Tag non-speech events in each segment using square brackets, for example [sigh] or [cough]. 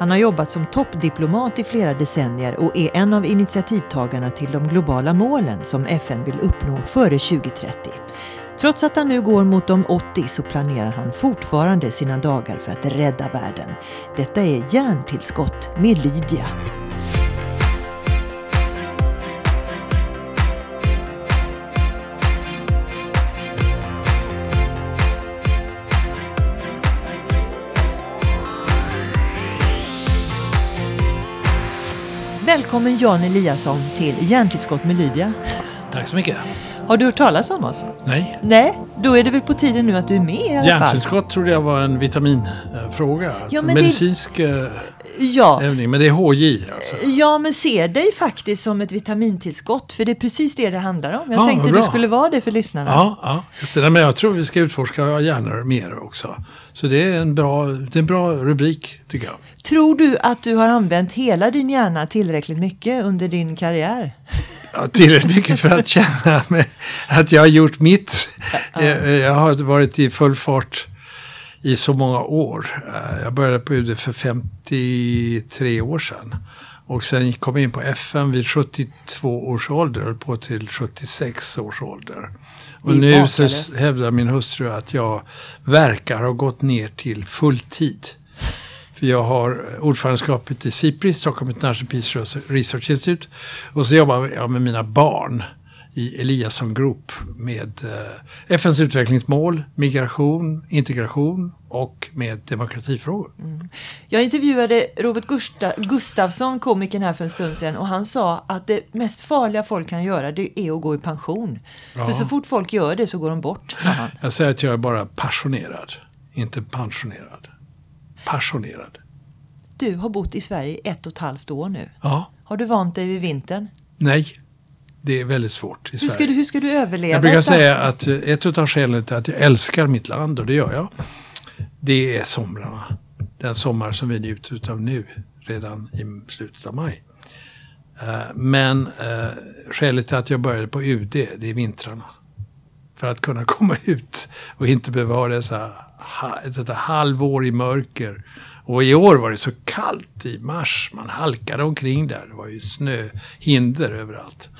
Han har jobbat som toppdiplomat i flera decennier och är en av initiativtagarna till de globala målen som FN vill uppnå före 2030. Trots att han nu går mot de 80 så planerar han fortfarande sina dagar för att rädda världen. Detta är Hjärntillskott med Lydia. Välkommen Jan Eliasson till Hjärntillskott med Lydia. Tack så mycket. Har du hört talas om oss? Nej. Nej, då är det väl på tiden nu att du är med i alla fall. Hjärntillskott trodde jag var en vitaminfråga. Ja, men det- Medicinsk eh, Ja. övning, men det är HJ alltså. ja, men se dig faktiskt som ett vitamintillskott. För det är precis det det handlar om. Jag Ja, tänkte vad du skulle vara det för lyssnarna. Ja, ja just det. Men jag tror vi ska utforska hjärnor mer också. Så det är en bra, det är en bra rubrik tycker jag. Tror du att du har använt hela din hjärna tillräckligt mycket under din karriär? Ja, tillräckligt mycket för att känna mig, att jag har gjort mitt. Eh, Jag har varit i full fart i så många år. Eh, Jag började på UD för 53 år sedan. Och sen kom jag in på FN vid 72 års ålder, på till 76 års ålder. Och nu så hävdar min hustru att jag verkar ha gått ner till fulltid. För jag har ordförandeskapet i SIPRI, Stockholm International Peace Research Institute. Och så jobbar jag med mina barn i Eliasson Group med eh, FNs utvecklingsmål, migration, integration och med demokratifrågor. Jag intervjuade Robert Gusta- Gustafsson, komikern här för en stund sedan och han sa att det mest farliga folk kan göra det är att gå i pension. För Ja. så fort folk gör det så går de bort, sa han. Jag säger att jag är bara passionerad, inte pensionerad. Passionerad. Du har bott i Sverige ett och ett halvt år nu. Ja, Har du vant dig vid vintern? nej, det är väldigt svårt i Hur ska du, hur ska du överleva? Jag brukar säga att eh, ett av skälen till att jag älskar mitt land, och det gör jag, det är somrarna. Den sommar som vi njuter av nu, redan i slutet av maj. Eh, Men eh, skälet till att jag började på UD, det är vintrarna. För att kunna [laughs] komma ut och inte behöva ha dessa, detta halvår i mörker. Och i år var det så kallt i mars, man halkade omkring där. Det var ju snöhinder överallt.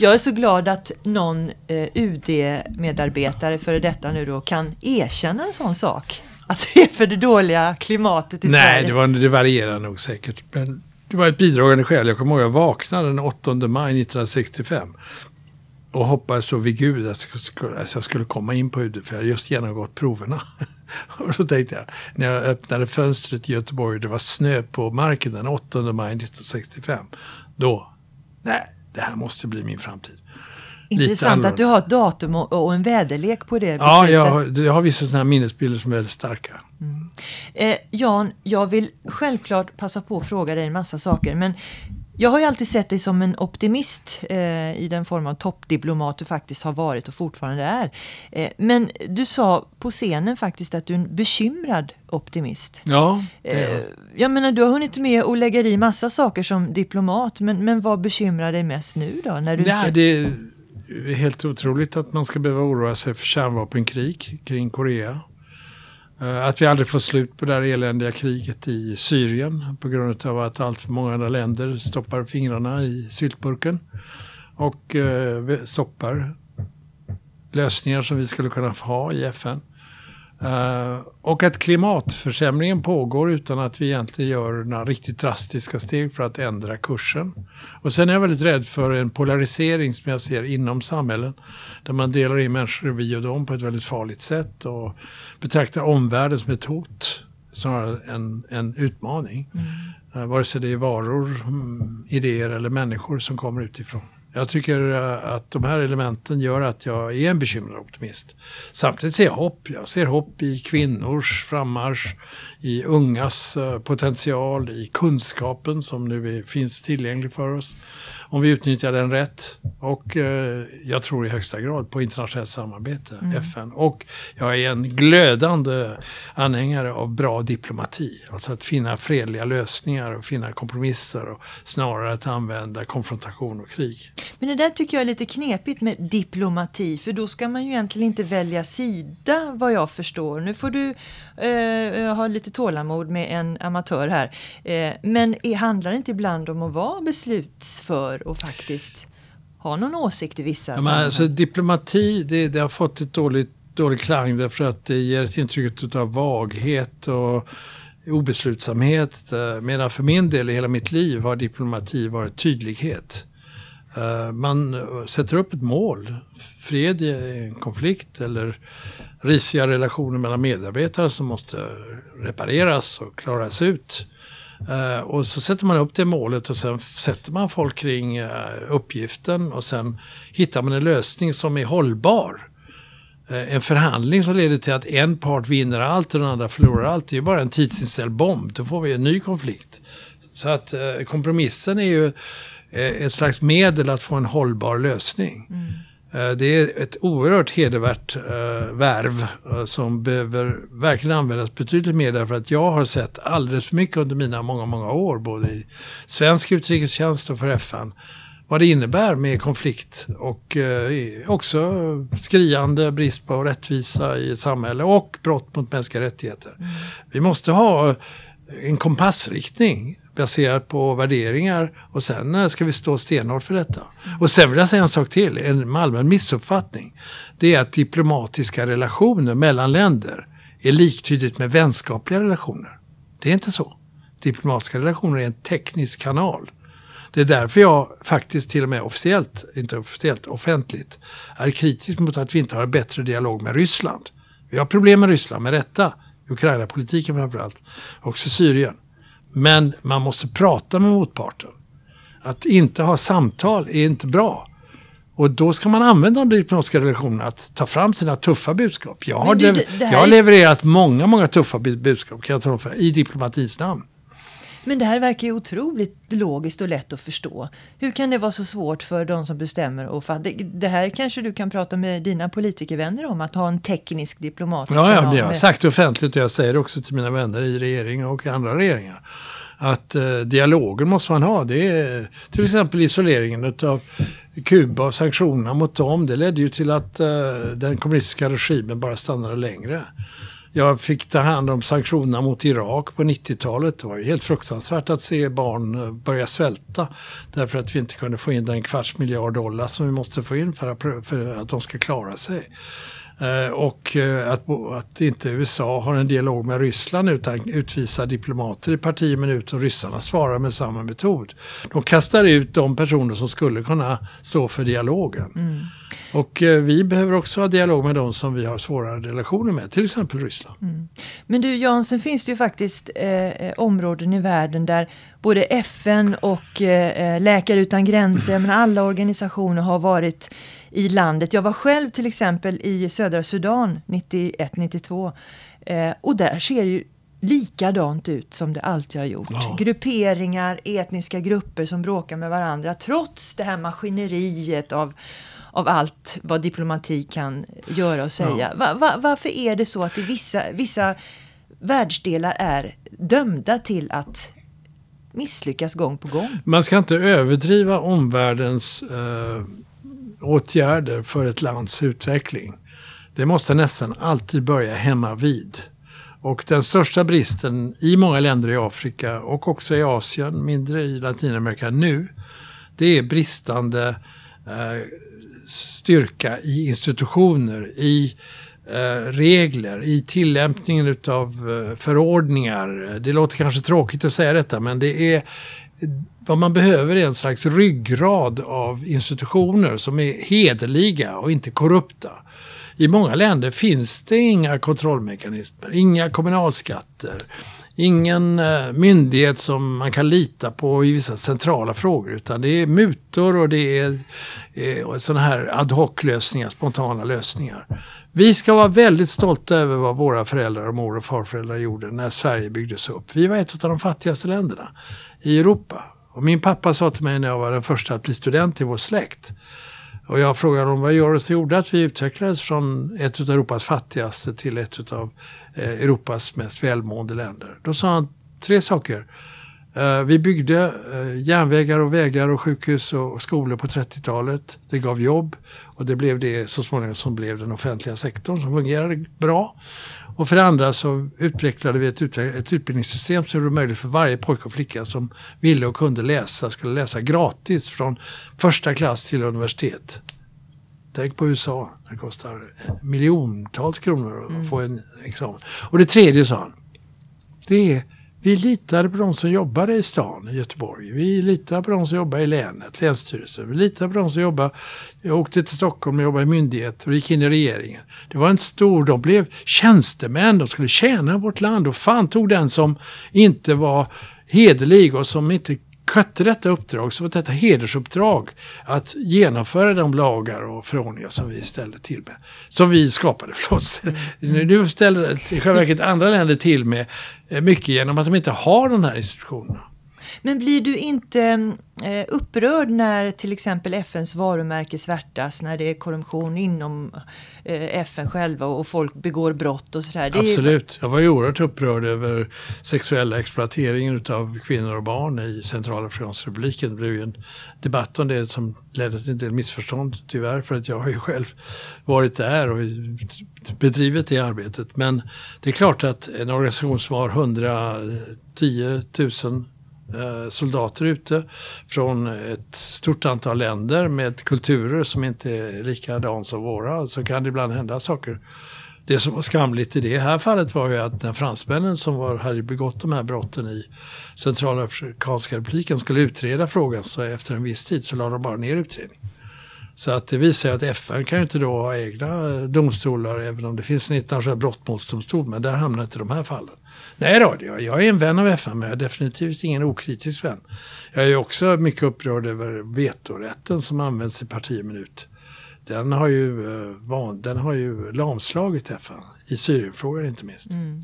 Jag är så glad att någon eh, UD-medarbetare, före detta nu då, kan erkänna en sån sak. Att det är för det dåliga klimatet i Nej, Sverige. det, var, det varierar nog säkert. Men det var ett bidragande skäl. Jag kommer ihåg att jag vaknade den 8 maj 1965. Och hoppades så vid Gud att jag skulle, att jag skulle komma in på UD. För jag hade just genomgått proverna. [laughs] och då tänkte jag, när jag öppnade fönstret i Göteborg det var snö på marken den 8 maj 1965. Då, nej, det här måste bli min framtid. Intressant att du har ett datum och, en väderlek på det Ja, beslutet. jag, har- jag har vissa sådana här minnesbilder som är väldigt starka. Eh, Jan, jag vill självklart passa på att fråga dig en massa saker. Men jag har ju alltid sett dig som en optimist eh, i den form av toppdiplomat du faktiskt har varit och fortfarande är. Eh, men du sa på scenen faktiskt att du är en bekymrad optimist. Ja, det är jag. Eh, jag menar, du har hunnit med att lägga i massa saker som diplomat. Men, men vad bekymrar dig mest nu då? När du Nej, inte... det är helt otroligt att man ska behöva oroa sig för kärnvapenkrig kring Korea. Eh, att vi aldrig får slut på det här eländiga kriget i Syrien på grund av att allt för många andra länder stoppar fingrarna i syltburken och eh, stoppar lösningar som vi skulle kunna ha i FN. Eh, och att klimatförsämringen pågår utan att vi egentligen gör några riktigt drastiska steg för att ändra kursen. Och sen är jag väldigt rädd för en polarisering som jag ser inom samhällen. Där man delar in människor i vi och dem på ett väldigt farligt sätt och betraktar omvärlden som ett hot snarare än en utmaning. Mm. Vare sig det är varor, mm, idéer eller människor som kommer utifrån. Jag tycker eh, att de här elementen gör att jag är en bekymrad optimist. Samtidigt ser jag hopp. Jag ser hopp i kvinnors frammarsch, i ungas eh, potential, i kunskapen som nu finns tillgänglig för oss om vi utnyttjar den rätt. Och eh, jag tror i högsta grad på internationellt samarbete, mm. FN. Och jag är en glödande anhängare av bra diplomati. Alltså att finna fredliga lösningar och finna kompromisser och snarare att använda konfrontation och krig. Men det där tycker jag är lite knepigt med diplomati. För då ska man ju egentligen inte välja sida vad jag förstår. Nu får du eh, ha lite tålamod med en amatör här. Eh, men är, handlar det inte ibland om att vara beslutsför och faktiskt ha någon åsikt i vissa ja, men alltså, Diplomati, det, det har fått ett dåligt, dålig klang därför att det ger ett intryck av vaghet och obeslutsamhet. Eh, medan för min del i hela mitt liv har diplomati varit tydlighet. Eh, man sätter upp ett mål, fred i en konflikt eller risiga relationer mellan medarbetare som måste repareras och klaras ut. Uh, och så sätter man upp det målet och sen sätter man folk kring uh, uppgiften och sen hittar man en lösning som är hållbar. Uh, en förhandling som leder till att en part vinner allt och den andra förlorar allt. Det är ju bara en tidsinställd bomb. Då får vi en ny konflikt. Så att kompromissen är ju ett slags medel att få en hållbar lösning. Mm. Eh, det är ett oerhört hedervärt uh, värv uh, som behöver verkligen användas betydligt mer därför att jag har sett alldeles för mycket under mina många, många år både i svensk utrikestjänst och för FN vad det innebär med konflikt och också skriande brist på rättvisa i ett samhälle och brott mot mänskliga rättigheter. Mm. Vi måste ha en kompassriktning baserat på värderingar och sen eh, ska vi stå stenhårt för detta. Och sen vill jag säga en sak till, en allmän missuppfattning. Det är att diplomatiska relationer mellan länder är liktydigt med vänskapliga relationer. Det är inte så. Diplomatiska relationer är en teknisk kanal. Det är därför jag faktiskt till och med officiellt, inte officiellt, offentligt, är kritisk mot att vi inte har en bättre dialog med Ryssland. Vi har problem med Ryssland, med rätta, Ukraina-politiken framförallt. Också Syrien. Men man måste prata med motparten. Att inte ha samtal är inte bra. Och då ska man använda de diplomatiska relationerna att ta fram sina tuffa budskap. Jag har, det, det jag har levererat många, många tuffa budskap kan jag tala för, i diplomatins namn. Men det här verkar ju otroligt logiskt och lätt att förstå. Hur kan det vara så svårt för de som bestämmer? Och det, det här kanske du kan prata med dina politikervänner om, att ha en teknisk diplomatisk Ja, ja jag har sagt offentligt och jag säger det också till mina vänner i regeringen och andra regeringar. Att eh, dialogen måste man ha. Det är till exempel isoleringen av Kuba och sanktionerna mot dem. Det ledde ju till att eh, den kommunistiska regimen bara stannade längre. Jag fick ta hand om sanktionerna mot Irak på 90-talet. Det var ju helt fruktansvärt att se barn eh, börja svälta. Därför att vi inte kunde få in den kvarts miljard dollar som vi måste få in för att, för att de ska klara sig. Eh, och eh, att, att inte USA har en dialog med Ryssland utan utvisar diplomater i parti minut och ryssarna svarar med samma metod. De kastar ut de personer som skulle kunna stå för dialogen. Mm. Och eh, vi behöver också ha dialog med de som vi har svåra relationer med, till exempel Ryssland. Mm. Men du Jan, sen finns det ju faktiskt eh, områden i världen där både FN och eh, Läkare utan gränser, men alla organisationer har varit i landet. Jag var själv till exempel i södra Sudan 91-92 eh, och där ser ju likadant ut som det alltid har gjort. Ja. Grupperingar, etniska grupper som bråkar med varandra trots det här maskineriet av av allt vad diplomati kan göra och säga. Ja. Va, va, varför är det så att i vissa, vissa världsdelar är dömda till att misslyckas gång på gång? Man ska inte överdriva omvärldens eh, åtgärder för ett lands utveckling. Det måste nästan alltid börja hemma vid. Och den största bristen i många länder i Afrika och också i Asien, mindre i Latinamerika nu, det är bristande eh, styrka i institutioner, i eh, regler, i tillämpningen utav eh, förordningar. Det låter kanske tråkigt att säga detta men det är vad man behöver är en slags ryggrad av institutioner som är hederliga och inte korrupta. I många länder finns det inga kontrollmekanismer, inga kommunalskatter, ingen eh, myndighet som man kan lita på i vissa centrala frågor. Utan det är mutor och det är eh, sådana här ad hoc-lösningar, spontana lösningar. Vi ska vara väldigt stolta över vad våra föräldrar och mor och farföräldrar gjorde när Sverige byggdes upp. Vi var ett av de fattigaste länderna i Europa. Och min pappa sa till mig när jag var den första att bli student i vår släkt. Och jag frågade honom vad gör det som gjorde att vi utvecklades från ett av Europas fattigaste till ett av eh, Europas mest välmående länder. Då sa han tre saker. Eh, vi byggde eh, järnvägar och vägar och sjukhus och skolor på 30-talet. Det gav jobb och det blev det så småningom som blev den offentliga sektorn som fungerade bra. Och för det andra så utvecklade vi ett, ett utbildningssystem som gjorde det möjligt för varje pojke och flicka som ville och kunde läsa, skulle läsa gratis från första klass till universitet. Tänk på USA, det kostar miljontals kronor att mm. få en examen. Och det tredje sa han, det är vi litade på de som jobbade i stan, i Göteborg. Vi litade på de som jobbade i länet, Länsstyrelsen. Vi litade på de som jobbade, jag åkte till Stockholm och jobbade i myndigheter och gick in i regeringen. Det var en stor, de blev tjänstemän, de skulle tjäna vårt land och fan tog den som inte var hederlig och som inte skötte detta uppdrag som detta hedersuppdrag att genomföra de lagar och förordningar som vi ställde till med. Som vi skapade, [laughs] förlåt. Mm. Nu ställer i själva verket andra länder till med eh, mycket genom att de inte har de här institutionerna. Men blir du inte eh, upprörd när till exempel FNs varumärke svärtas, när det är korruption inom eh, FN själva och folk begår brott och sådär? Absolut. Jag var ju oerhört upprörd över sexuella exploateringen av kvinnor och barn i Centralafrikanska republiken. Det blev ju en debatt om det som ledde till en del missförstånd tyvärr för att jag har ju själv varit där och bedrivit det arbetet. Men det är klart att en organisation som har 110 000 Eh, soldater ute från ett stort antal länder med kulturer som inte är likadana som våra. Så kan det ibland hända saker. Det som var skamligt i det här fallet var ju att när fransmännen som var, hade begått de här brotten i Centralafrikanska republiken skulle utreda frågan så efter en viss tid så la de bara ner utredningen. Så att det visar att FN kan ju inte då ha egna domstolar även om det finns en internationell brottmålsdomstol men där hamnar inte de här fallen. Nej då, jag är en vän av FN men jag är definitivt ingen okritisk vän. Jag är också mycket upprörd över vetorätten som används i parti minut. Den har ju, eh, den har ju lamslagit FN, i Syrienfrågan inte minst. Mm.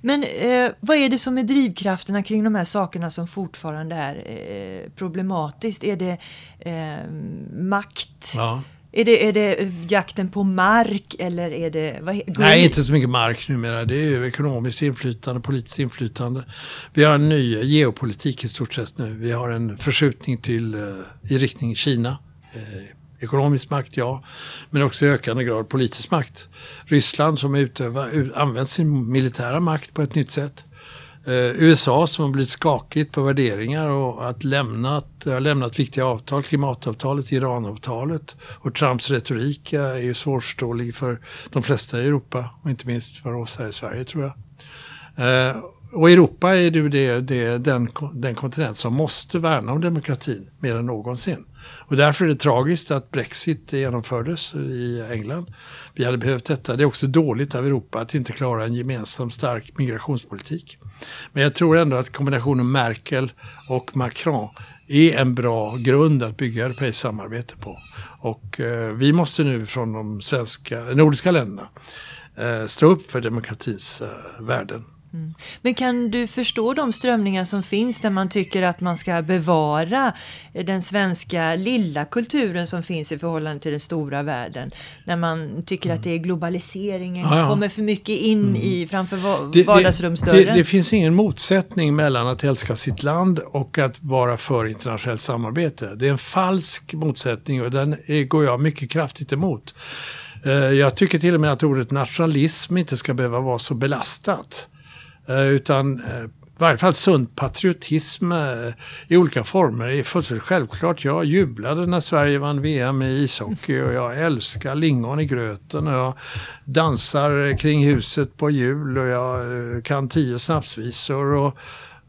Men eh, vad är det som är drivkrafterna kring de här sakerna som fortfarande är eh, problematiskt? Är det eh, makt? Ja. Är det, är det jakten på mark eller är det... Vad, Nej, inte så mycket mark numera. Det är ju ekonomiskt inflytande, politiskt inflytande. Vi har en ny geopolitik i stort sett nu. Vi har en förskjutning till, eh, i riktning Kina. Ekonomisk makt, ja. Men också i ökande grad politisk makt. Ryssland som utövar, använder sin militära makt på ett nytt sätt. Eh, USA som har blivit skakigt på värderingar och att lämnat, har lämnat viktiga avtal, klimatavtalet, Iranavtalet och Trumps retorik är ju svårförståelig för de flesta i Europa och inte minst för oss här i Sverige tror jag. Eh, och Europa är ju det, det, den, den kontinent som måste värna om demokratin mer än någonsin. Och därför är det tragiskt att Brexit genomfördes i England. Vi hade behövt detta. Det är också dåligt av Europa att inte klara en gemensam stark migrationspolitik. Men jag tror ändå att kombinationen Merkel och Macron är en bra grund att bygga europeiskt samarbete på. Och eh, vi måste nu från de svenska, nordiska länderna eh, stå upp för demokratins eh, värden. Mm. Men kan du förstå de strömningar som finns där man tycker att man ska bevara den svenska lilla kulturen som finns i förhållande till den stora världen? När man tycker mm. att det är globaliseringen ja, ja. kommer för mycket in mm. i framför vardagsrumsdörren. Det, det, det, finns ingen motsättning mellan att älska sitt land och att vara för internationellt samarbete. Det är en falsk motsättning och den går jag mycket kraftigt emot. Eh, jag tycker till och med att ordet nationalism inte ska behöva vara så belastat. Eh, utan eh, i varje fall sund patriotism eh, i olika former är fullständigt självklart. Jag jublade när Sverige vann VM i ishockey och jag älskar lingon i gröten och jag dansar kring huset på jul och jag kan tio snapsvisor och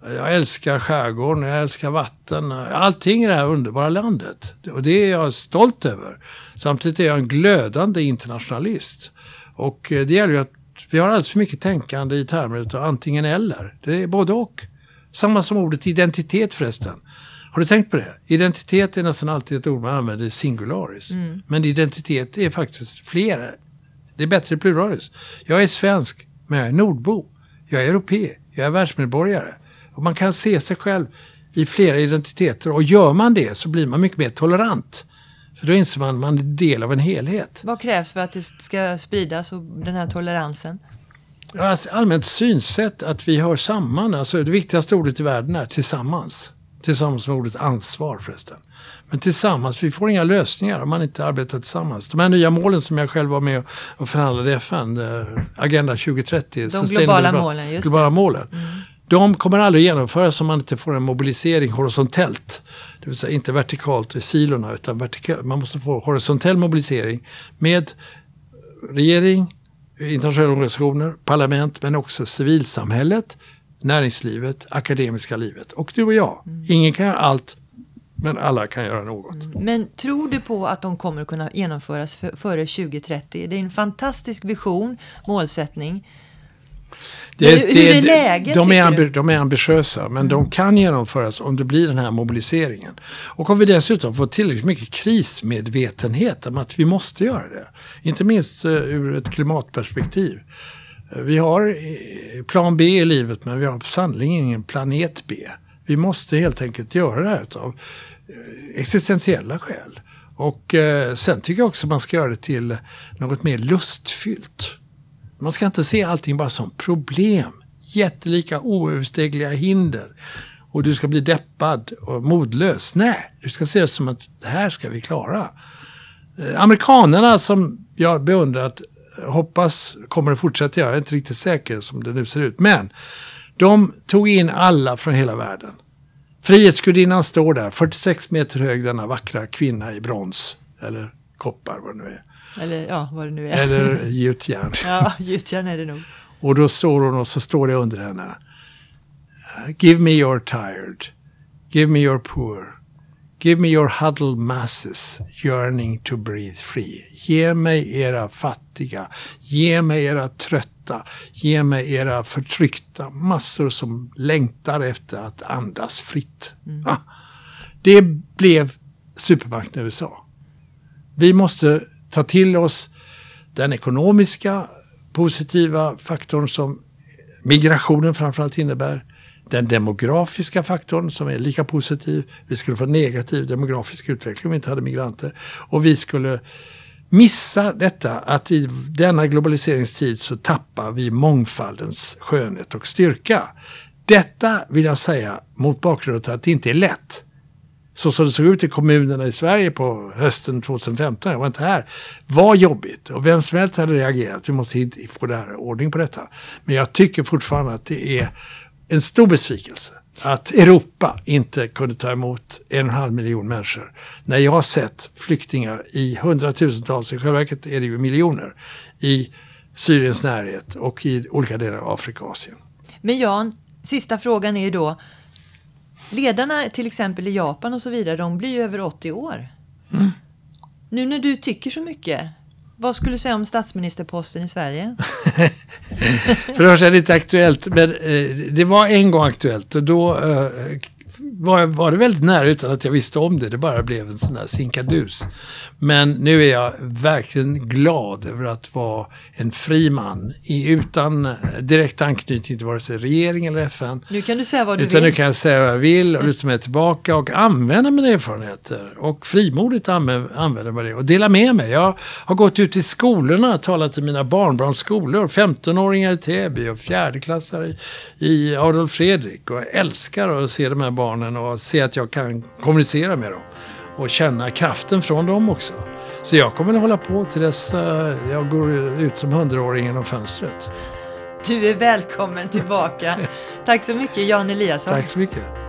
jag älskar skärgården, jag älskar vatten. Allting i det här underbara landet. Och det är jag stolt över. Samtidigt är jag en glödande internationalist. Och det gäller ju att vi har alldeles för mycket tänkande i termer av antingen eller. Det är både och. Samma som ordet identitet förresten. Har du tänkt på det? Identitet är nästan alltid ett ord man använder singularis. Mm. Men identitet är faktiskt fler. Det är bättre i pluralis. Jag är svensk, men jag är nordbo. Jag är europé. Jag är världsmedborgare. Och man kan se sig själv i flera identiteter och gör man det så blir man mycket mer tolerant. För då inser man att man är del av en helhet. Vad krävs för att det ska spridas och den här toleransen? Alltså, allmänt synsätt att vi hör samman. Alltså det viktigaste ordet i världen är tillsammans. Tillsammans med ordet ansvar förresten. Men tillsammans, vi får inga lösningar om man inte arbetar tillsammans. De här nya målen som jag själv var med och förhandlade i FN, eh, Agenda 2030. De globala målen, just globala målen. Mm. De kommer aldrig genomföras om man inte får en mobilisering horisontellt. Det vill säga inte vertikalt i silorna utan vertikalt. Man måste få horisontell mobilisering med regering, internationella organisationer, parlament men också civilsamhället, näringslivet, akademiska livet och du och jag. Mm. Ingen kan göra allt men alla kan göra något. Mm. Men tror du på att de kommer kunna genomföras för, före 2030? Det är en fantastisk vision, målsättning. Det, hur, det, hur är läget? De är, ambi, de är ambitiösa, men mm. de kan genomföras om det blir den här mobiliseringen. Och om vi dessutom får tillräckligt mycket krismedvetenhet om att vi måste göra det. Inte minst uh, ur ett klimatperspektiv. Uh, vi har uh, plan B i livet, men vi har sannolikt ingen planet B. Vi måste helt enkelt göra det här av existentiella skäl. Och sen tycker jag också man ska göra det till något mer lustfyllt. Man ska inte se allting bara som problem. Jättelika oöverstegliga hinder. Och du ska bli deppad och modlös. Nej, du ska se det som att det här ska vi klara. Eh, amerikanerna som jag beundrat, hoppas kommer att fortsätta göra, jag är inte riktigt säker som det nu ser ut. Men de tog in alla från hela världen. Frihetsgudinnan står där, 46 meter hög, denna vackra kvinna i brons. Eller koppar, vad det nu är. Eller ja, vad det nu är. Eller [laughs] gjutjärn. ja, gjutjärn är det nog. Och då står hon och så står det under henne. Give me your tired. Give me your poor. Give me your huddled masses yearning to breathe free. Ge mig era fattiga. Ge mig era trötta. Ge mig era förtryckta. Massor som längtar efter att andas fritt. Mm. Ah. Det blev supermakten USA. Vi måste ta till oss den ekonomiska positiva faktorn som migrationen framförallt innebär. Den demografiska faktorn som är lika positiv. Vi skulle få negativ demografisk utveckling om vi inte hade migranter. Och vi skulle missa detta att i denna globaliseringstid så tappar vi mångfaldens skönhet och styrka. Detta vill jag säga mot bakgrund av att det inte är lätt så som det såg ut i kommunerna i Sverige på hösten 2015, jag var inte här, var jobbigt. Och vem som helst hade reagerat. Vi måste få det här ordning på detta. Men jag tycker fortfarande att det är en stor besvikelse att Europa inte kunde ta emot en och en halv miljon människor. När jag har sett flyktingar i hundratusentals, i själva verket är det ju miljoner, i Syriens närhet och i olika delar av Afrika och Asien. Men Jan, sista frågan är ju då, Ledarna till exempel i Japan och så vidare, de blir ju över 80 år. Mm. Nu när du tycker så mycket, vad skulle du säga om statsministerposten i Sverige? [laughs] För det första är det inte aktuellt, men eh, det var en gång aktuellt och då eh, var, var det väldigt nära utan att jag visste om det. Det bara blev en sån här sinkadus. Men nu är jag verkligen glad över att vara en fri man i, utan direkt anknytning till vare sig regering eller FN. Nu kan du säga vad du utan vill. nu kan jag säga vad jag vill och luta mig tillbaka och använda mina erfarenheter. Och frimodigt använda mig och dela med mig. Jag har gått ut i skolorna och talat till mina barnbarns skolor. 15-åringar i Täby och fjärdeklassare i, i Adolf Fredrik. Och jag älskar att se de här barnen och se att jag kan kommunicera med dem och känna kraften från dem också. Så jag kommer att hålla på till dess eh, jag går ut som hundraåring genom fönstret. Du är välkommen tillbaka. [laughs] Tack så mycket Jan Eliasson. Tack så mycket.